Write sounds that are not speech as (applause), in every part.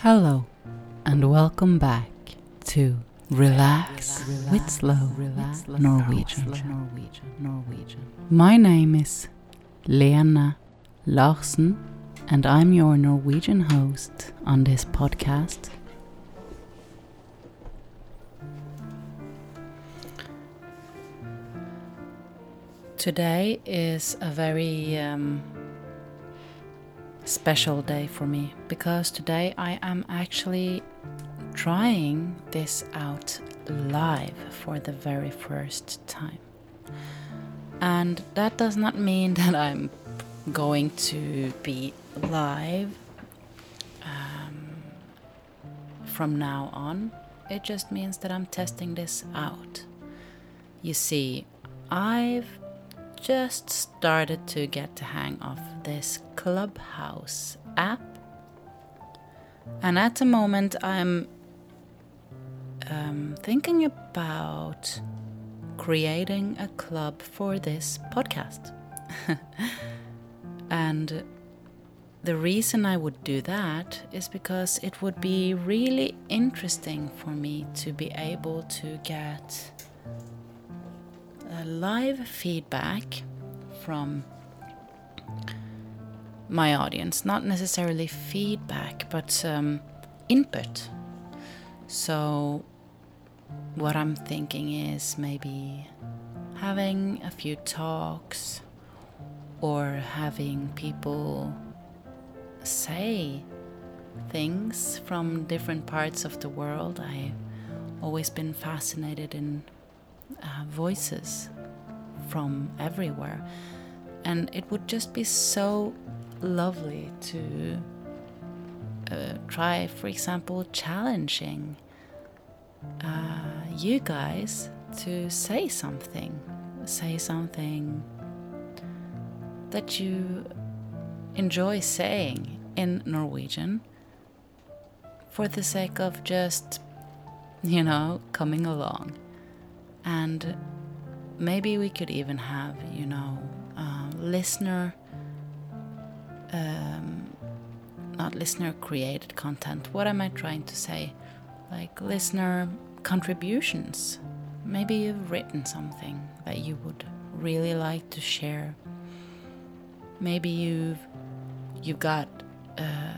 Hello, and welcome back to Relax, with Slow Norwegian. My name is Lena Larsen, and I'm your Norwegian host on this podcast. Today is a very um, special day for me because today I am actually trying this out live for the very first time. And that does not mean (laughs) that I'm going to be live um, from now on. It just means that I'm testing this out. You see, I've just started to get the hang of this Clubhouse app. And at the moment, I'm um, thinking about creating a club for this podcast. (laughs) and the reason I would do that is because it would be really interesting for me to be able to get live feedback from my audience. Not necessarily feedback, but um, input. So, what I'm thinking is maybe having a few talks or having people say things from different parts of the world. I've always been fascinated in uh, voices from everywhere. And it would just be so lovely to uh, try, for example, challenging uh, you guys to say something. Say something that you enjoy saying in Norwegian for the sake of just, you know, coming along. And maybe we could even have, you know, uh, listener, um, not listener created content. What am I trying to say? Like listener contributions. Maybe you've written something that you would really like to share. Maybe you've you've got uh,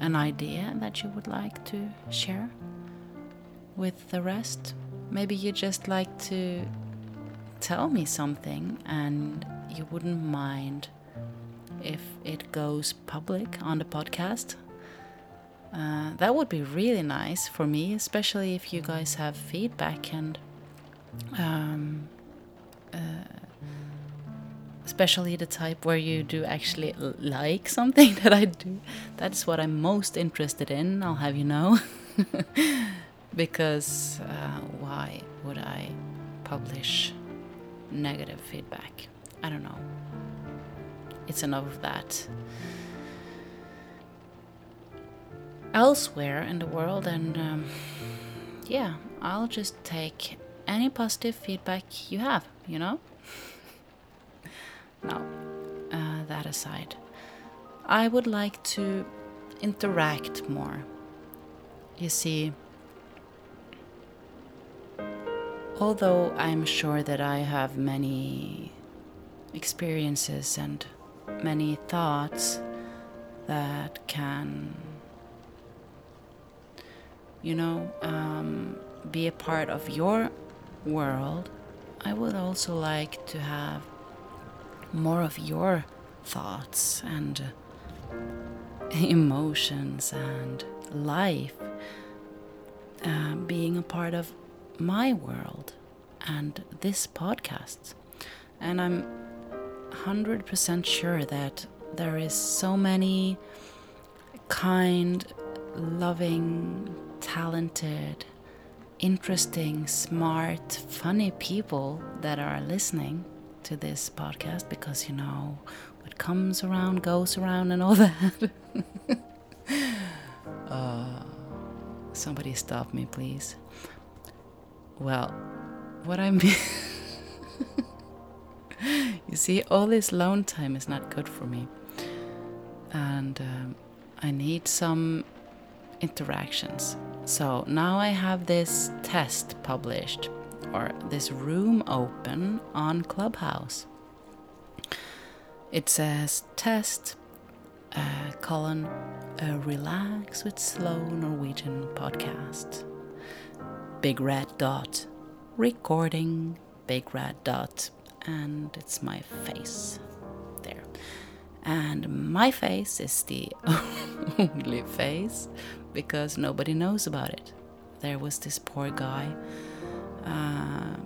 an idea that you would like to share with the rest Maybe you just like to tell me something and you wouldn't mind if it goes public on the podcast. Uh, that would be really nice for me, especially if you guys have feedback and um, uh, especially the type where you do actually like something (laughs) that I do. That's what I'm most interested in, I'll have you know. (laughs) because uh, why would I publish negative feedback? I don't know. It's enough of that. Elsewhere in the world, and um, yeah, I'll just take any positive feedback you have, you know? (laughs) now, uh, that aside, I would like to interact more. You see, Although I'm sure that I have many experiences and many thoughts that can, you know, um, be a part of your world, I would also like to have more of your thoughts and (laughs) emotions and life uh, being a part of my world and this podcast. And I'm 100% sure that there is so many kind, loving, talented, interesting, smart, funny people that are listening to this podcast because you know what comes around goes around and all (laughs) that. uh, somebody stop me, please. Well, what I mean. (laughs) you see, all this lone time is not good for me. And um, I need some interactions. So now I have this test published or this room open on Clubhouse. It says test uh, colon a relax with slow Norwegian podcast. Big red dot recording big red dot and it's my face there. And my face is the (laughs) only face because nobody knows about it. There was this poor guy uh,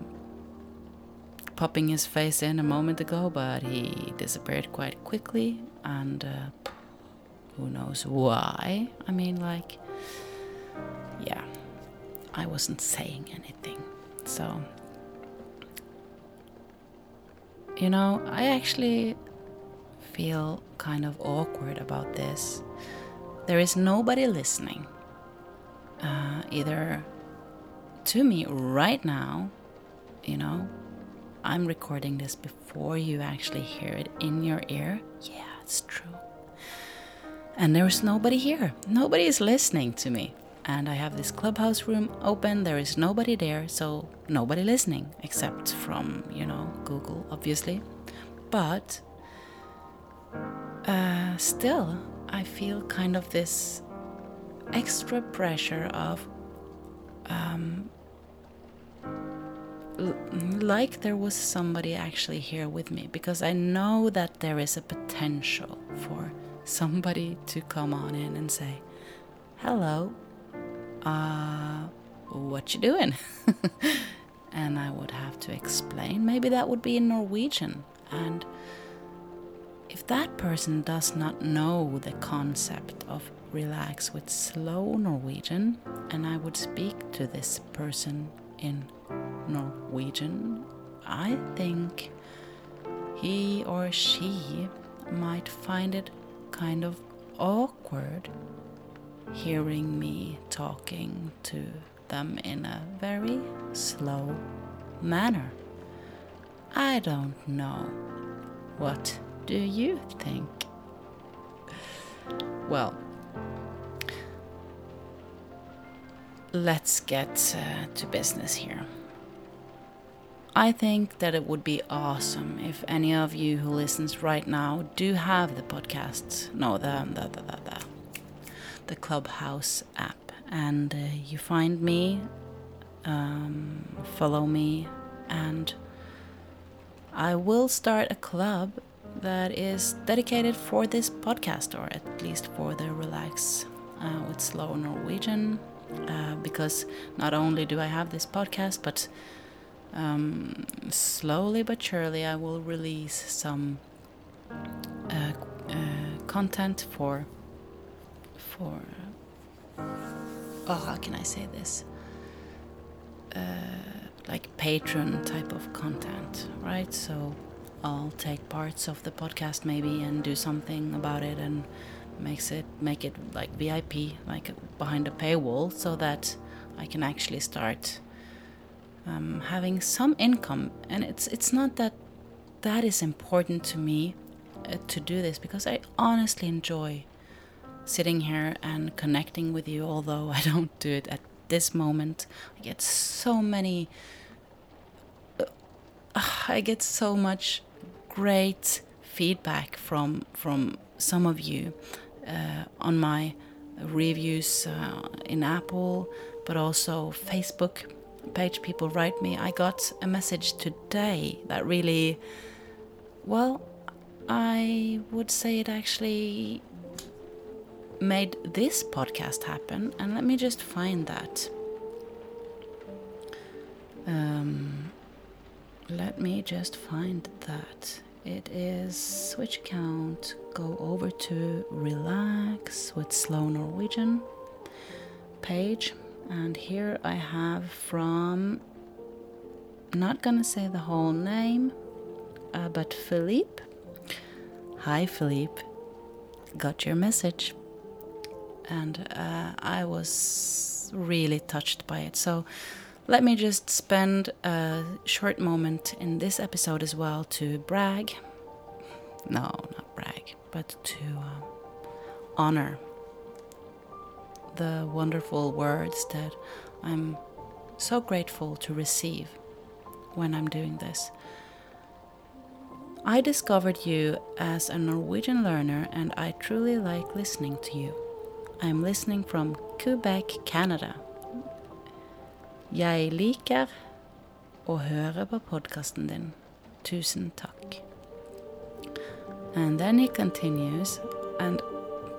popping his face in a moment ago, but he disappeared quite quickly, and uh, who knows why? I mean, like, yeah, I wasn't saying anything. So, you know, I actually feel kind of awkward about this. There is nobody listening, uh, either to me right now, you know. I'm recording this before you actually hear it in your ear. Yeah, it's true. And there's nobody here. Nobody is listening to me. And I have this clubhouse room open. There is nobody there, so nobody listening, except from, you know, Google, obviously. But uh, still, I feel kind of this extra pressure of um, like there was somebody actually here with me because I know that there is a potential for somebody to come on in and say, "Hello, uh, what you doing?" (laughs) and I would have to explain. Maybe that would be in Norwegian, and if that person does not know the concept of relax with slow Norwegian, and I would speak to this person in Norwegian, I think he or she might find it kind of awkward hearing me talking to them in a very slow manner. I don't know. What do you think? Well, let's get uh, to business here. I think that it would be awesome if any of you who listens right now do have the podcast, no, the the the the, the, Clubhouse app, and uh, you find me, um, follow me, and I will start a club that is dedicated for this podcast, or at least for the Relax uh, with Slow Norwegian, uh, because not only do I have this podcast, but um, slowly but surely I will release some uh, uh, content for for oh how can I say this? Uh, like Patreon type of content right? So I'll take parts of the podcast maybe and do something about it and makes it make it like VIP like behind a paywall so that I can actually start um, having some income. And it's it's not that that is important to me uh, to do this because I honestly enjoy sitting here and connecting with you although (laughs) I don't do it at this moment I get so many uh, I get so much great feedback from from some of you uh, on my reviews uh, in Apple, but also Facebook page. People write me. I got a message today that really, well, I would say it actually made this podcast happen. And let me just find that. Um, let me just find that. It is switch account, go over to relax with slow Norwegian page, and here I have from not gonna say the whole name, uh, but Philippe. Hi, Philippe. Got your message, and uh, I was really touched by it. So let me just spend a short moment in this episode as well to brag. No, not brag, but to uh, honor the wonderful words that I'm so grateful to receive when I'm doing this. I discovered you as a Norwegian learner and I truly like listening to you. I'm listening from Quebec, Canada. Jeg liker å høre på podkasten. Tusen takk. And then he continues, and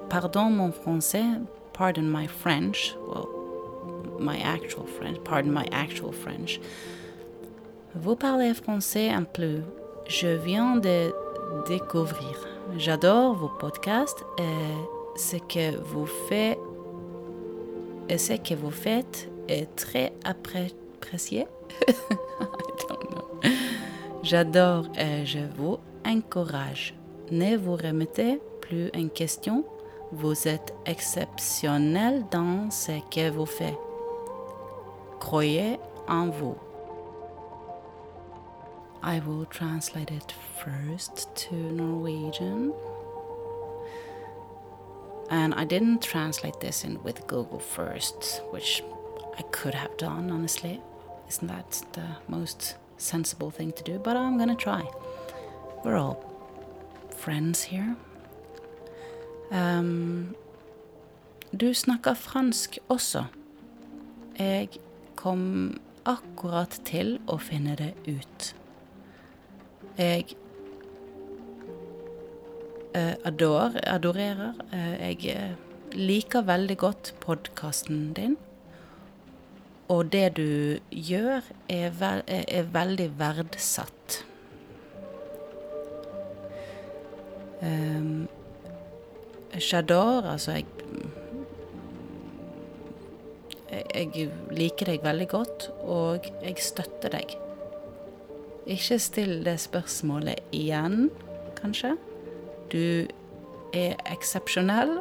pardon mon français, pardon my French, well, my actual French, pardon my actual French. Vous parlez français un peu je viens de découvrir. J'adore vos podcasts et ce que vous faites et ce que vous faites est très apprécié. (laughs) J'adore et je vous encourage. Ne vous remettez plus en question. Vous êtes exceptionnel dans ce que vous faites. Croyez en vous. I will translate it first to Norwegian. And I didn't translate this in with Google first, which I could have done, honestly. Isn't that the most sensible thing to do? But I'm gonna try. We're all friends here. Um, du snakker fransk også. Jeg kom akkurat til å finne det ut. Jeg ador, adorerer. Uh, jeg eh, liker veldig godt podkasten din. Og det du gjør, er, ve er veldig verdsatt. Um, Shador, altså jeg Jeg liker deg veldig godt, og jeg støtter deg. Ikke still det spørsmålet igjen, kanskje. Du er eksepsjonell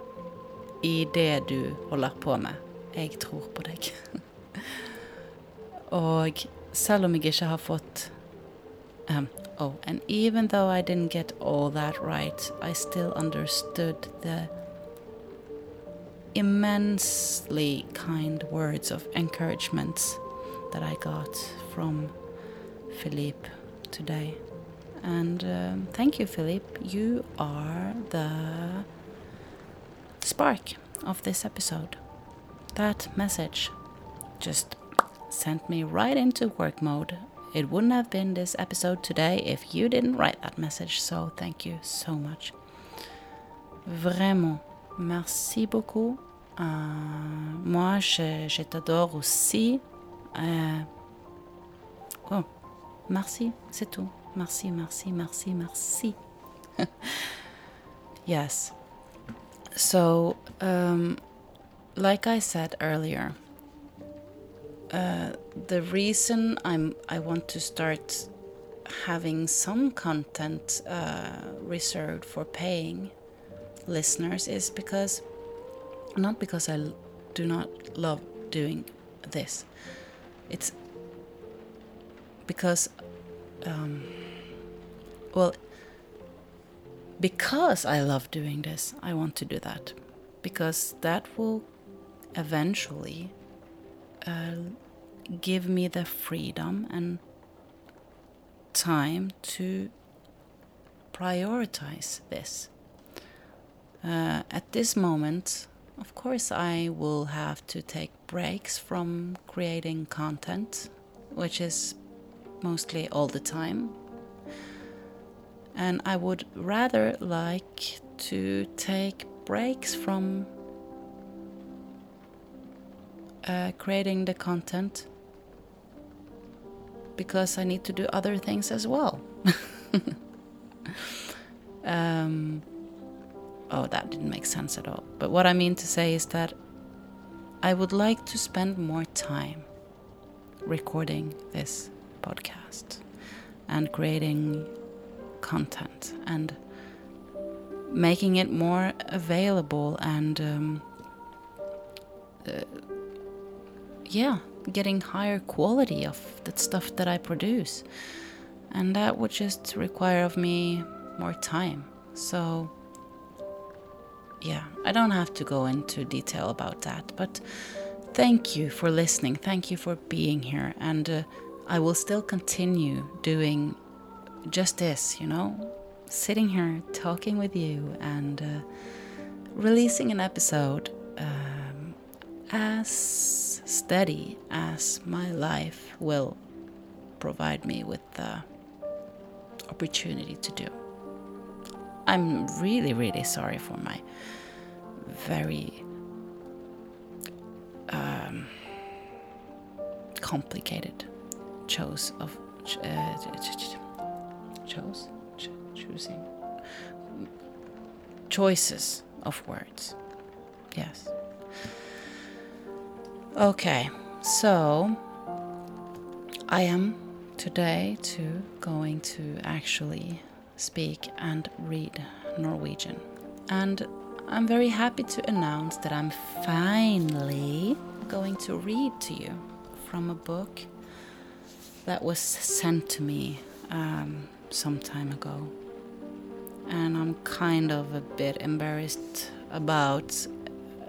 i det du holder på med. Jeg tror på deg. (laughs) Og selv om jeg ikke har fått um, Oh, and even though I didn't get all that right, I still understood the immensely kind words of encouragement that I got from Philippe today. And um, thank you, Philippe. You are the spark of this episode. That message just sent me right into work mode. It wouldn't have been this episode today if you didn't write that message, so thank you so much. Vraiment, merci beaucoup. Uh, moi, je, je t'adore aussi. Uh, oh, Merci, c'est tout. Merci, merci, merci, merci. (laughs) yes. So, um, like I said earlier, uh, the reason I'm I want to start having some content uh, reserved for paying listeners is because not because I do not love doing this. It's because, um, well, because I love doing this, I want to do that. Because that will eventually uh, give me the freedom and time to prioritize this. Uh, at this moment, of course, I will have to take breaks from creating content, which is mostly all the time. And I would rather like to take breaks from uh, creating the content because I need to do other things as well. (laughs) um, oh, that didn't make sense at all. But what I mean to say is that I would like to spend more time recording this podcast and creating content and making it more available and um, uh, yeah getting higher quality of the stuff that i produce and that would just require of me more time so yeah, I don't have to go into detail about that, but thank you for listening. Thank you for being here. And uh, I will still continue doing just this, you know, sitting here talking with you and uh, releasing an episode um, as steady as my life will provide me with the opportunity to do. I'm really, really sorry for my very um, complicated chose of uh, chose Ch choosing choices of words. Yes. Okay, so I am today too going to actually speak and read Norwegian. And I'm very happy to announce that I'm finally going to read to you from a book that was sent to me um, some time ago. And I'm kind of a bit embarrassed about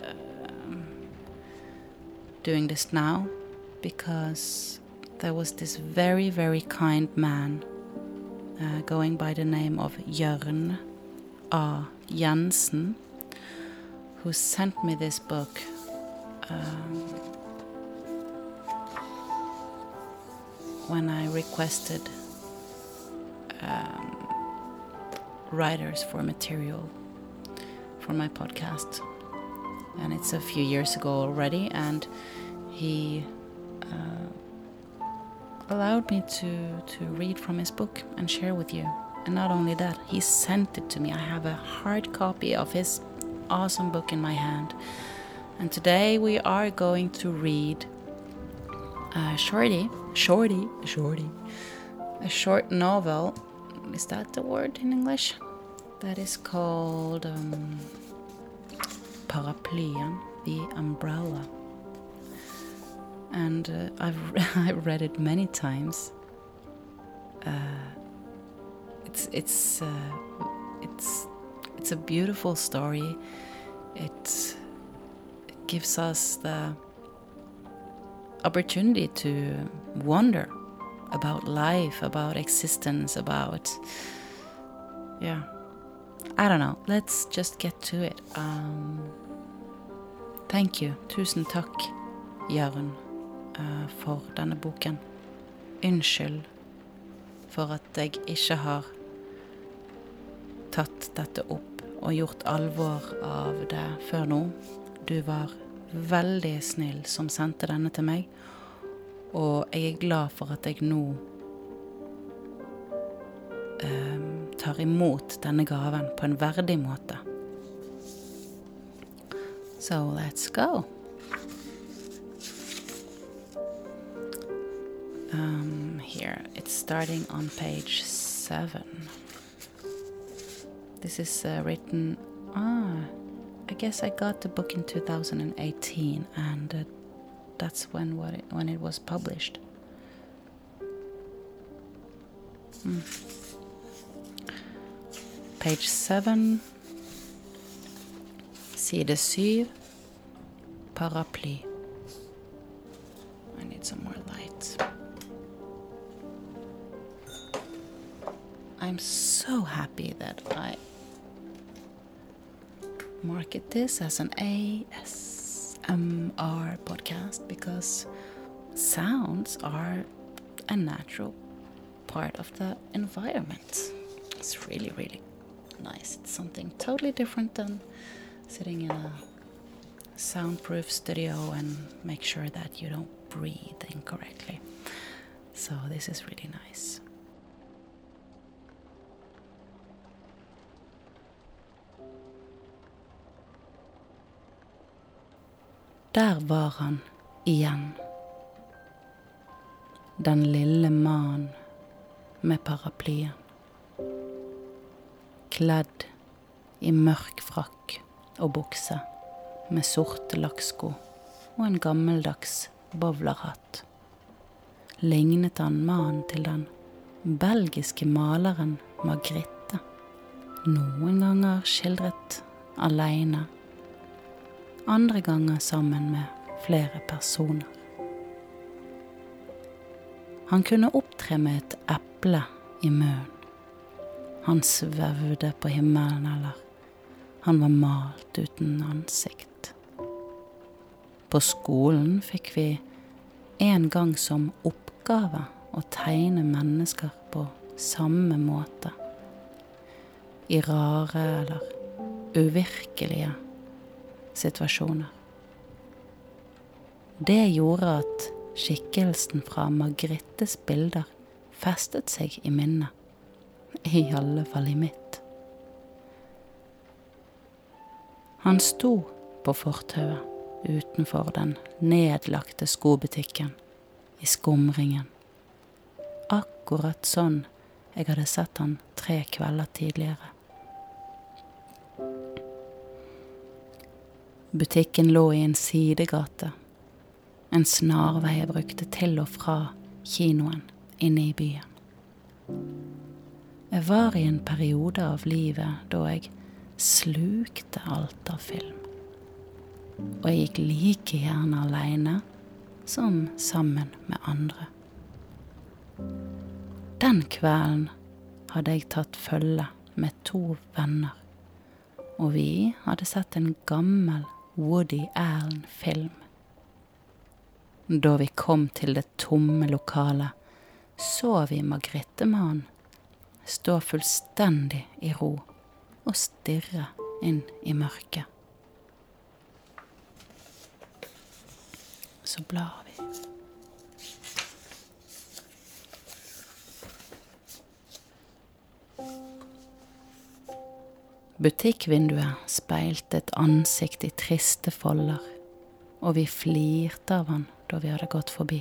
um, doing this now because there was this very, very kind man uh, going by the name of Jørn A. Jensen who sent me this book. Um, when I requested um, writers for material for my podcast. And it's a few years ago already, and he uh, allowed me to, to read from his book and share with you. And not only that, he sent it to me. I have a hard copy of his awesome book in my hand. And today we are going to read uh, Shorty, Shorty, Shorty, a short novel. Is that the word in English? That is called um, Paraplyen, the umbrella. And uh, I've (laughs) I've read it many times. Uh, it's it's uh, it's it's a beautiful story. It, it gives us the opportunity to wonder about life, about existence, about. Yeah. I don't know. Let's just get to it. Um, thank you. Tusen takk, Jørn, uh, for denne boken. Unnskyld for at jeg ikke har tatt dette opp og gjort alvor av det før nå. Du var veldig snill som sendte denne til meg, og jeg er glad for at jeg nå eh, tar imot denne gaven på en verdig måte. So let's go. Um, here, it's starting on page seven. This is uh, written. Ah, I guess I got the book in 2018, and uh, that's when what it, when it was published. Mm. Page seven. Side syv. Paraply. I need some more light. I'm so happy that I market this as an ASMR podcast because sounds are a natural part of the environment. It's really, really nice. It's something totally different than sitting in a soundproof studio and make sure that you don't breathe incorrectly. So, this is really nice. Der var han igjen. Den lille mannen med paraplyen. Kledd i mørk frakk og bukse med sorte lakksko og en gammeldags bowlerhatt. Lignet han mannen til den belgiske maleren Margrethe, Noen ganger skildret aleine. Andre ganger sammen med flere personer. Han kunne opptre med et eple i munnen. Han svevde på himmelen, eller han var malt uten ansikt. På skolen fikk vi en gang som oppgave å tegne mennesker på samme måte. I rare eller uvirkelige situasjoner. Det gjorde at skikkelsen fra Margrethes bilder festet seg i minnet. I alle fall i mitt. Han sto på fortauet utenfor den nedlagte skobutikken i skumringen. Akkurat sånn jeg hadde sett han tre kvelder tidligere. Butikken lå i en sidegate, en snarvei jeg brukte til og fra kinoen inne i byen. Jeg var i en periode av livet da jeg slukte alt av film. Og jeg gikk like gjerne aleine som sammen med andre. Den kvelden hadde jeg tatt følge med to venner, og vi hadde sett en gammel Woody Allen-film. Da vi kom til det tomme lokalet, så vi Margrethe-mannen stå fullstendig i ro og stirre inn i mørket. Så blar vi. Butikkvinduet speilte et ansikt i triste folder, og vi flirte av han da vi hadde gått forbi.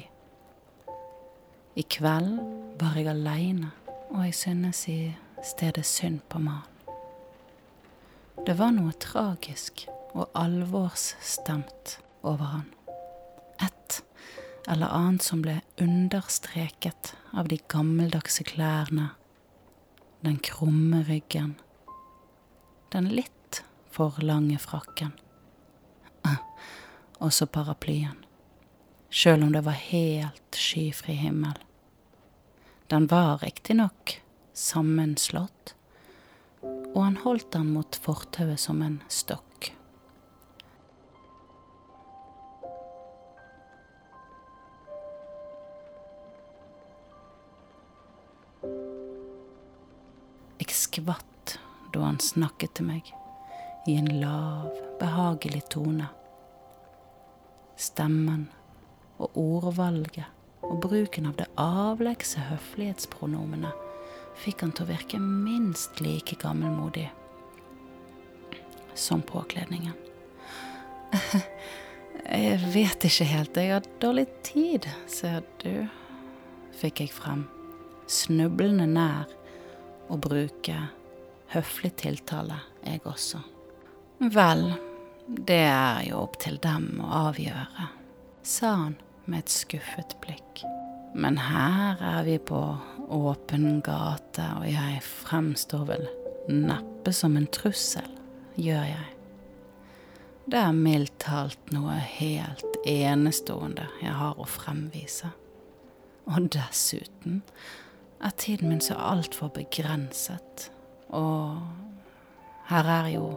I kveld var jeg aleine, og jeg synes i stedet synd på mannen. Det var noe tragisk og alvorsstemt over han. Et eller annet som ble understreket av de gammeldagse klærne, den krumme ryggen den litt for lange frakken. Og så paraplyen, sjøl om det var helt skyfri himmel. Den var riktignok sammenslått, og han holdt den mot fortauet som en stokk. Da han snakket til meg i en lav, behagelig tone. Stemmen og ordvalget og bruken av det avlegse høflighetspronomenet fikk han til å virke minst like gammelmodig som påkledningen. (laughs) Jeg vet ikke helt, jeg har dårlig tid, ser du, fikk jeg frem, snublende nær å bruke høflig tiltale, jeg også. Vel, det er jo opp til dem å avgjøre, sa han med et skuffet blikk. Men her er vi på åpen gate, og jeg fremstår vel neppe som en trussel, gjør jeg. Det er mildt talt noe helt enestående jeg har å fremvise. Og dessuten er tiden min så altfor begrenset og her er jo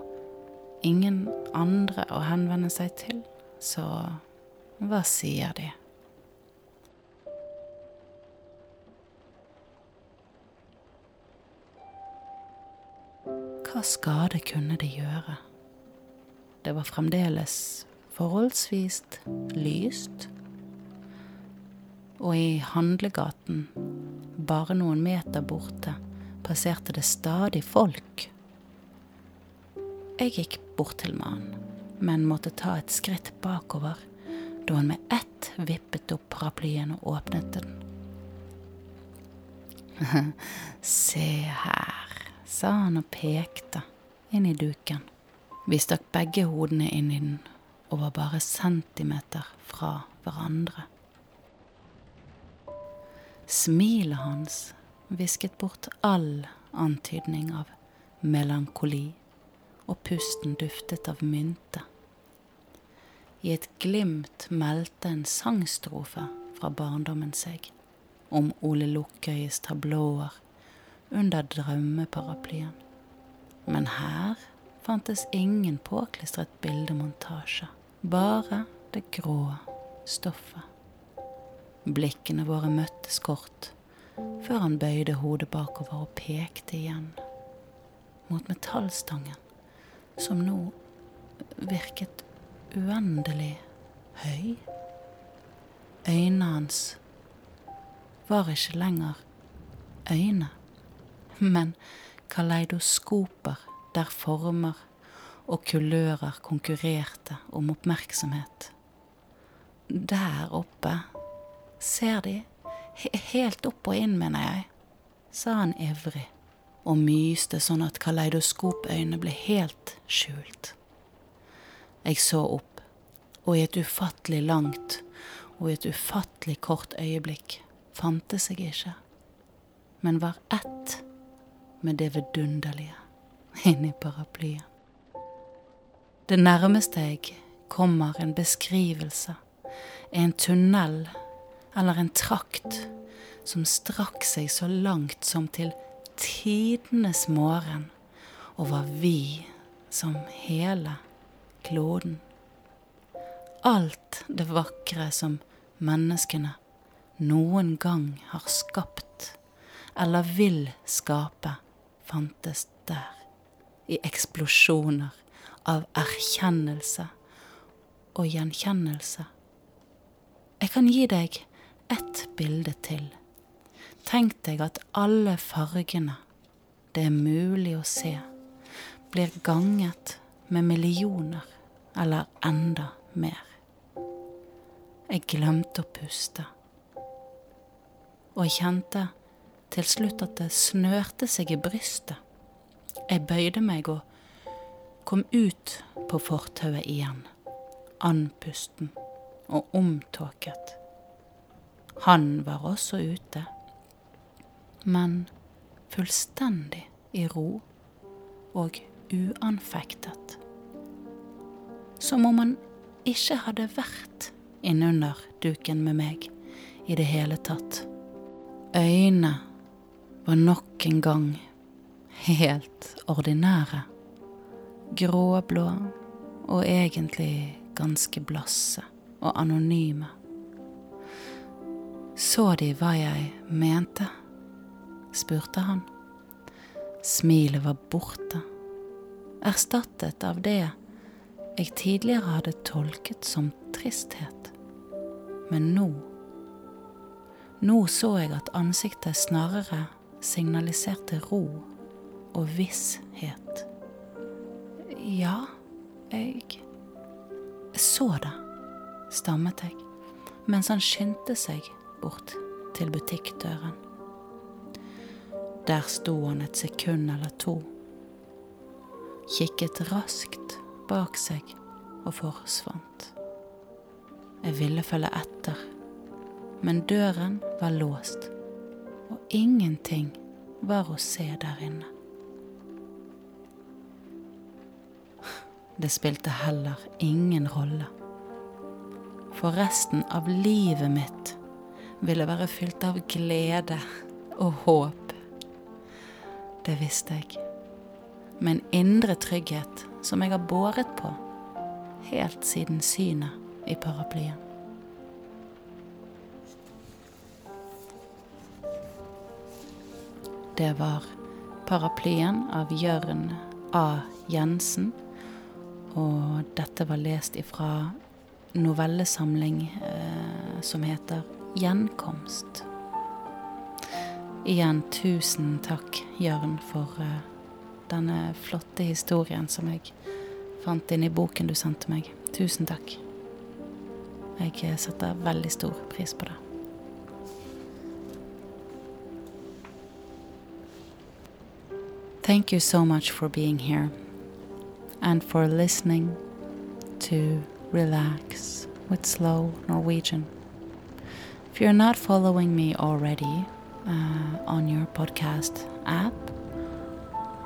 ingen andre å henvende seg til, så hva sier de? Hva skade kunne de gjøre? Det var fremdeles forholdsvis lyst, og i handlegaten, bare noen meter borte, passerte det stadig folk. Jeg gikk bort til mannen, men måtte ta et skritt bakover da han med ett vippet opp paraplyen og åpnet den. (laughs) Se her, sa han og pekte inn i duken. Vi stakk begge hodene inn i den og var bare centimeter fra hverandre. Smilet hans visket bort all antydning av melankoli og pusten duftet av mynte. I et glimt meldte en sangstrofe fra barndommen seg, om Ole Lukkøyes tablåer under drømmeparaplyen. Men her fantes ingen påklistret bildemontasje, bare det grå stoffet. Blikkene våre møttes kort, før han bøyde hodet bakover og pekte igjen mot metallstangen, som nå virket uendelig høy. Øynene hans var ikke lenger øyne, men kaleidoskoper der former og kulører konkurrerte om oppmerksomhet. Der oppe, ser De, helt opp og inn, mener jeg, sa han ivrig og myste sånn at kaleidoskopøynene ble helt skjult. Jeg så opp, og i et ufattelig langt og i et ufattelig kort øyeblikk fantes jeg ikke, men var ett med det vidunderlige inni paraplyen. Det nærmeste jeg kommer en beskrivelse, en tunnel eller en trakt som strakk seg så langt som til tidenes morgen, og var vi som hele kloden. Alt det vakre som menneskene noen gang har skapt eller vil skape, fantes der, i eksplosjoner av erkjennelse og gjenkjennelse. Jeg kan gi deg ett bilde til. Tenk deg at alle fargene det er mulig å se, blir ganget med millioner eller enda mer. Jeg glemte å puste. Og jeg kjente til slutt at det snørte seg i brystet. Jeg bøyde meg og kom ut på fortauet igjen, andpusten og omtåket. Han var også ute, men fullstendig i ro og uanfektet som om han ikke hadde vært innunder duken med meg i det hele tatt. Øynene var nok en gang helt ordinære. Gråblå og egentlig ganske blasse og anonyme. Så de hva jeg mente? spurte han. Smilet var borte, erstattet av det jeg tidligere hadde tolket som tristhet. Men nå Nå så jeg at ansiktet snarere signaliserte ro og visshet. Ja, jeg så det, stammet jeg, mens han skyndte seg bort til butikkdøren. Der sto han et sekund eller to, kikket raskt bak seg og forsvant. Jeg ville følge etter, men døren var låst, og ingenting var å se der inne. Det spilte heller ingen rolle, for resten av livet mitt ville være fylt av glede og håp. Det visste jeg, med en indre trygghet som jeg har båret på helt siden synet i paraplyen. Det var paraplyen av Jørn A. Jensen, og dette var lest ifra novellesamling eh, som heter Gjenkomst. Igjen tusen takk, Jørn, for uh, denne flotte historien som jeg fant inn i boken du sendte meg. Tusen takk. Jeg setter veldig stor pris på det. Thank you so much for being here and for listening to Relax with Slow Norwegian. If you're not following me already uh, on your podcast app,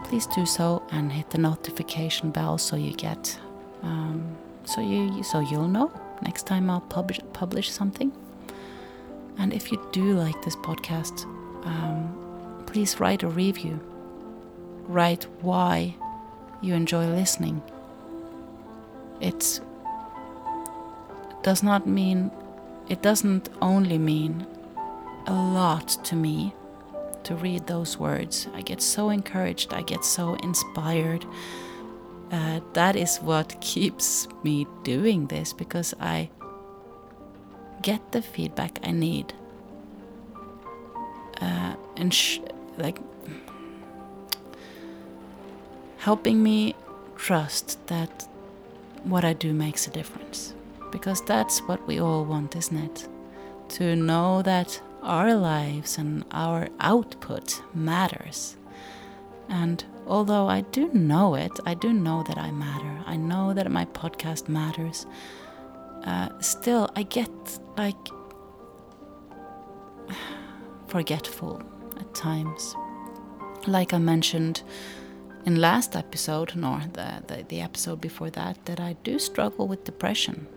please do so and hit the notification bell so you get um, so you so you'll know next time I'll publish publish something. And if you do like this podcast, um, please write a review. Write why you enjoy listening. It does not mean it doesn't only mean a lot to me to read those words. I get so encouraged, I get so inspired. Uh, that is what keeps me doing this because I get the feedback I need. Uh, and sh- like helping me trust that what I do makes a difference. Because that's what we all want, isn't it? To know that our lives and our output matters. And although I do know it, I do know that I matter. I know that my podcast matters. Uh, still, I get like (sighs) forgetful at times. Like I mentioned in last episode, nor the, the, the episode before that, that I do struggle with depression.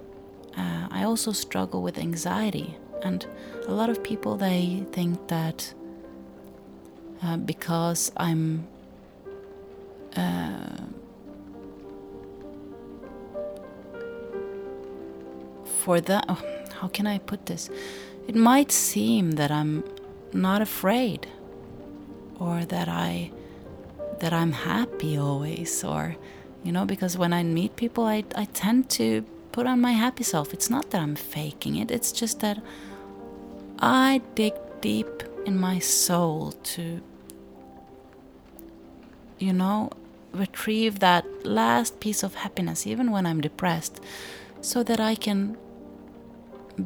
Uh, I also struggle with anxiety and a lot of people they think that uh, because I'm uh, for that, oh, how can I put this? It might seem that I'm not afraid, or that I that I'm happy always, or you know, because when I meet people, I I tend to put on my happy self. It's not that I'm faking it. It's just that I dig deep in my soul to, you know, retrieve that last piece of happiness, even when I'm depressed, so that I can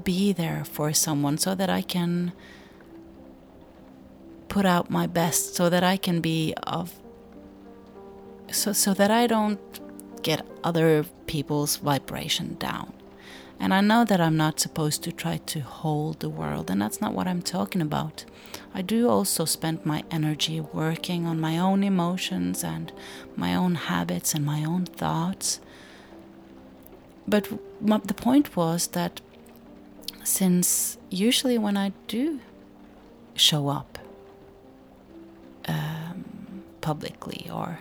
be there for someone, so that I can put out my best, so that I can be of, so, so that I don't get other people's vibration down. And I know that I'm not supposed to try to hold the world, and that's not what I'm talking about. I do also spend my energy working on my own emotions and my own habits and my own thoughts. But the point was that since usually when I do show up um, publicly or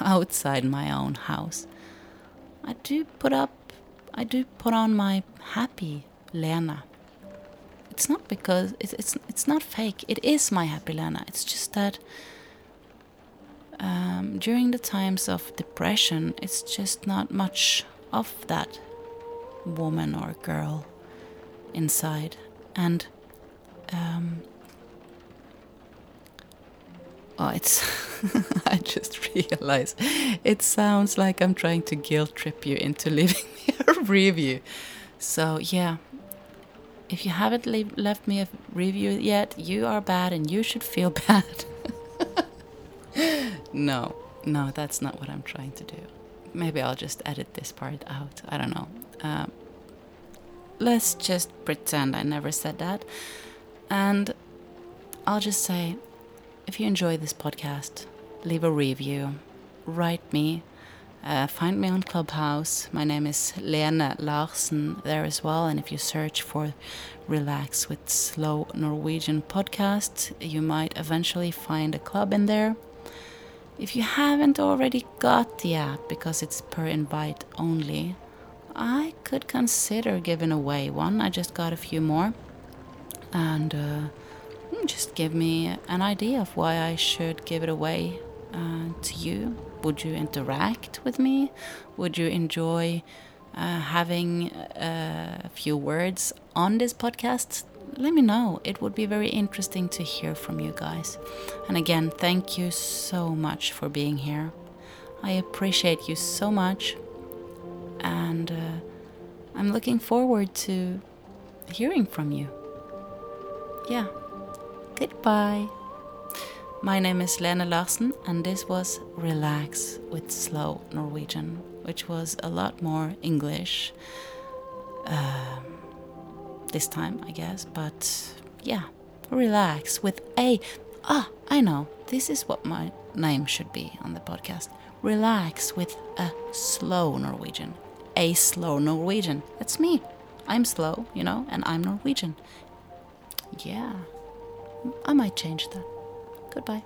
outside my own house, I do put up I do put on my happy Lena. It's not because it's it's it's not fake. It is my happy Lena. It's just that um, during the times of depression, it's just not much of that woman or girl inside, and um, Oh, it's. (laughs) I just realized it sounds like I'm trying to guilt trip you into leaving (laughs) me a review. So, yeah. If you haven't leave, left me a review yet, you are bad and you should feel (laughs) bad. no, no, that's not what I'm trying to do. Maybe I'll just edit this part out. I don't know. Um, let's just pretend I never said that. And I'll just say if you enjoy this podcast, leave a review, write me, uh, find me on Clubhouse. My name is Lena Larsen there as well. And if you search for Relax with Slow Norwegian podcast, you might eventually find a club in there. If you haven't already got the app because it's per invite only, I could consider giving away one. I just got a few more. And uh, just give me an idea of why I should give it away uh, to you. Would you interact with me? Would you enjoy uh, having uh, a few words on this podcast? Let me know. It would be very interesting to hear from you guys. And again, thank you so much for being here. I appreciate you so much. And uh, I'm looking forward to hearing from you. Yeah. Goodbye. My name is Lena Larsen, and this was Relax with Slow Norwegian, which was a lot more English um, this time, I guess. But yeah, relax with a. Ah, I know. This is what my name should be on the podcast. Relax with a slow Norwegian. A slow Norwegian. That's me. I'm slow, you know, and I'm Norwegian. Yeah. I might change that. Goodbye.